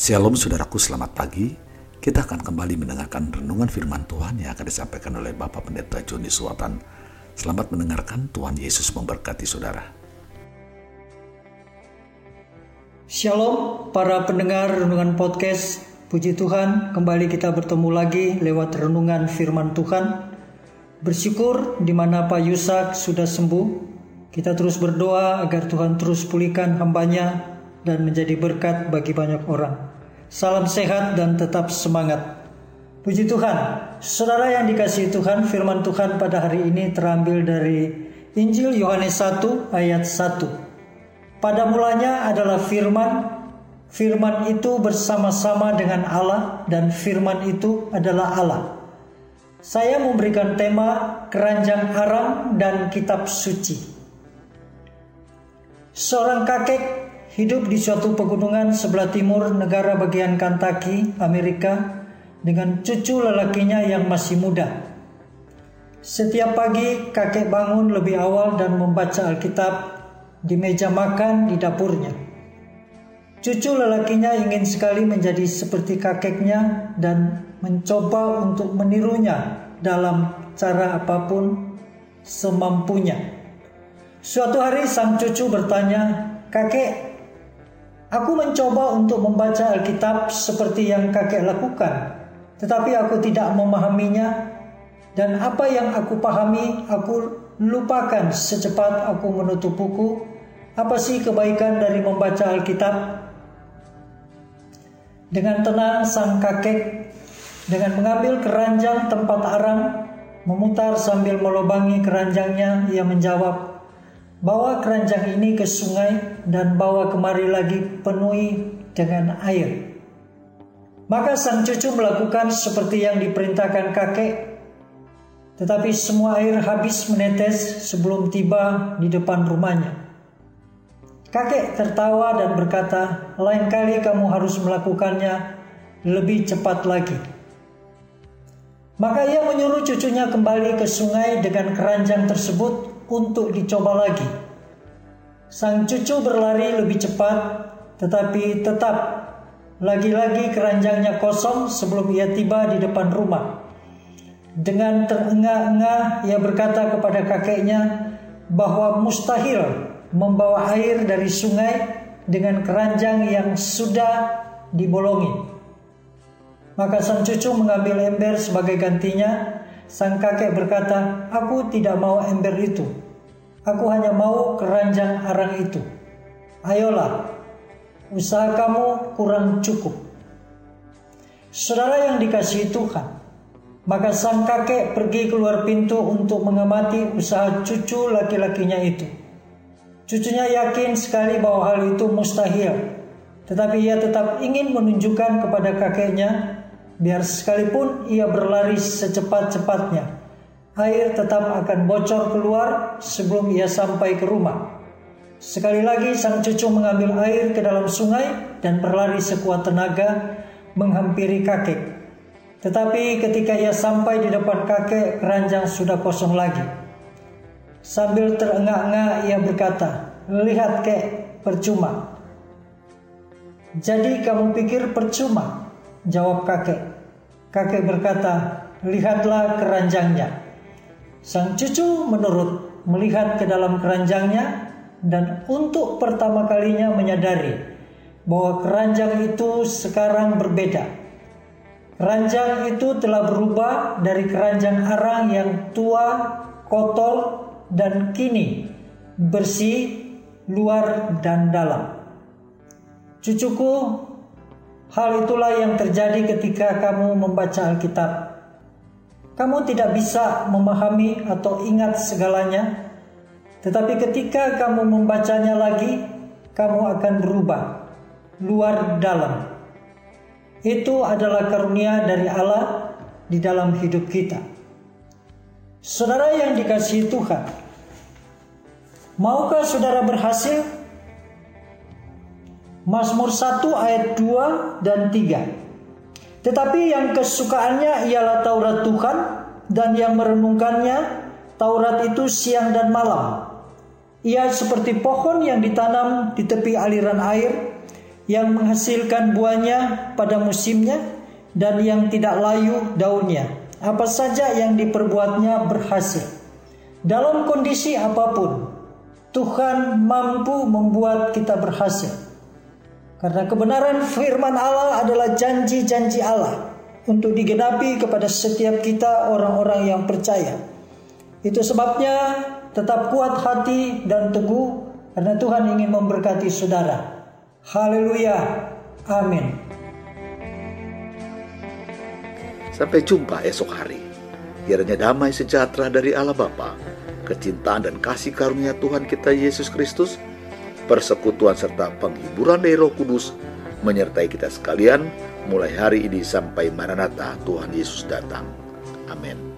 Shalom saudaraku, selamat pagi. Kita akan kembali mendengarkan renungan firman Tuhan yang akan disampaikan oleh Bapak Pendeta Joni Suwatan. Selamat mendengarkan, Tuhan Yesus memberkati saudara. Shalom para pendengar renungan podcast. Puji Tuhan, kembali kita bertemu lagi lewat renungan firman Tuhan. Bersyukur di mana Pak Yusak sudah sembuh. Kita terus berdoa agar Tuhan terus pulihkan hambanya dan menjadi berkat bagi banyak orang. Salam sehat dan tetap semangat. Puji Tuhan, saudara yang dikasihi Tuhan, firman Tuhan pada hari ini terambil dari Injil Yohanes 1 ayat 1. Pada mulanya adalah firman, firman itu bersama-sama dengan Allah dan firman itu adalah Allah. Saya memberikan tema keranjang aram dan kitab suci. Seorang kakek hidup di suatu pegunungan sebelah timur negara bagian Kentucky, Amerika, dengan cucu lelakinya yang masih muda. Setiap pagi kakek bangun lebih awal dan membaca Alkitab di meja makan di dapurnya. Cucu lelakinya ingin sekali menjadi seperti kakeknya dan mencoba untuk menirunya dalam cara apa pun semampunya. Suatu hari sang cucu bertanya, "Kakek, Aku mencoba untuk membaca Alkitab seperti yang kakek lakukan, tetapi aku tidak memahaminya, dan apa yang aku pahami aku lupakan secepat aku menutup buku. Apa sih kebaikan dari membaca Alkitab? Dengan tenang sang kakek dengan mengambil keranjang tempat arang, memutar sambil melobangi keranjangnya, ia menjawab, Bawa keranjang ini ke sungai dan bawa kemari lagi penuhi dengan air. Maka sang cucu melakukan seperti yang diperintahkan kakek, tetapi semua air habis menetes sebelum tiba di depan rumahnya. Kakek tertawa dan berkata, "Lain kali kamu harus melakukannya lebih cepat lagi." Maka ia menyuruh cucunya kembali ke sungai dengan keranjang tersebut untuk dicoba lagi. Sang cucu berlari lebih cepat, tetapi tetap lagi-lagi keranjangnya kosong sebelum ia tiba di depan rumah. Dengan terengah-engah ia berkata kepada kakeknya bahwa mustahil membawa air dari sungai dengan keranjang yang sudah dibolongi. Maka sang cucu mengambil ember sebagai gantinya Sang kakek berkata, "Aku tidak mau ember itu. Aku hanya mau keranjang arang itu. Ayolah, usaha kamu kurang cukup." Saudara yang dikasihi Tuhan, maka sang kakek pergi keluar pintu untuk mengamati usaha cucu laki-lakinya itu. Cucunya yakin sekali bahwa hal itu mustahil, tetapi ia tetap ingin menunjukkan kepada kakeknya Biar sekalipun ia berlari secepat-cepatnya, air tetap akan bocor keluar sebelum ia sampai ke rumah. Sekali lagi sang cucu mengambil air ke dalam sungai dan berlari sekuat tenaga menghampiri kakek. Tetapi ketika ia sampai di depan kakek, keranjang sudah kosong lagi. Sambil terengah-engah ia berkata, Lihat kek, percuma. Jadi kamu pikir percuma? Jawab kakek. Kakek berkata, lihatlah keranjangnya. Sang cucu menurut melihat ke dalam keranjangnya dan untuk pertama kalinya menyadari bahwa keranjang itu sekarang berbeda. Keranjang itu telah berubah dari keranjang arang yang tua, kotor, dan kini bersih luar dan dalam. Cucuku Hal itulah yang terjadi ketika kamu membaca Alkitab. Kamu tidak bisa memahami atau ingat segalanya, tetapi ketika kamu membacanya lagi, kamu akan berubah luar dalam. Itu adalah karunia dari Allah di dalam hidup kita. Saudara yang dikasihi Tuhan, maukah saudara berhasil Mazmur 1 ayat 2 dan 3. Tetapi yang kesukaannya ialah Taurat Tuhan dan yang merenungkannya Taurat itu siang dan malam. Ia seperti pohon yang ditanam di tepi aliran air yang menghasilkan buahnya pada musimnya dan yang tidak layu daunnya. Apa saja yang diperbuatnya berhasil. Dalam kondisi apa pun, Tuhan mampu membuat kita berhasil. Karena kebenaran firman Allah adalah janji-janji Allah untuk digenapi kepada setiap kita orang-orang yang percaya. Itu sebabnya tetap kuat hati dan teguh karena Tuhan ingin memberkati saudara. Haleluya. Amin. Sampai jumpa esok hari. Kiranya damai sejahtera dari Allah Bapa, kecintaan dan kasih karunia Tuhan kita Yesus Kristus, persekutuan serta penghiburan dari Roh Kudus menyertai kita sekalian mulai hari ini sampai Maranatha Tuhan Yesus datang. Amin.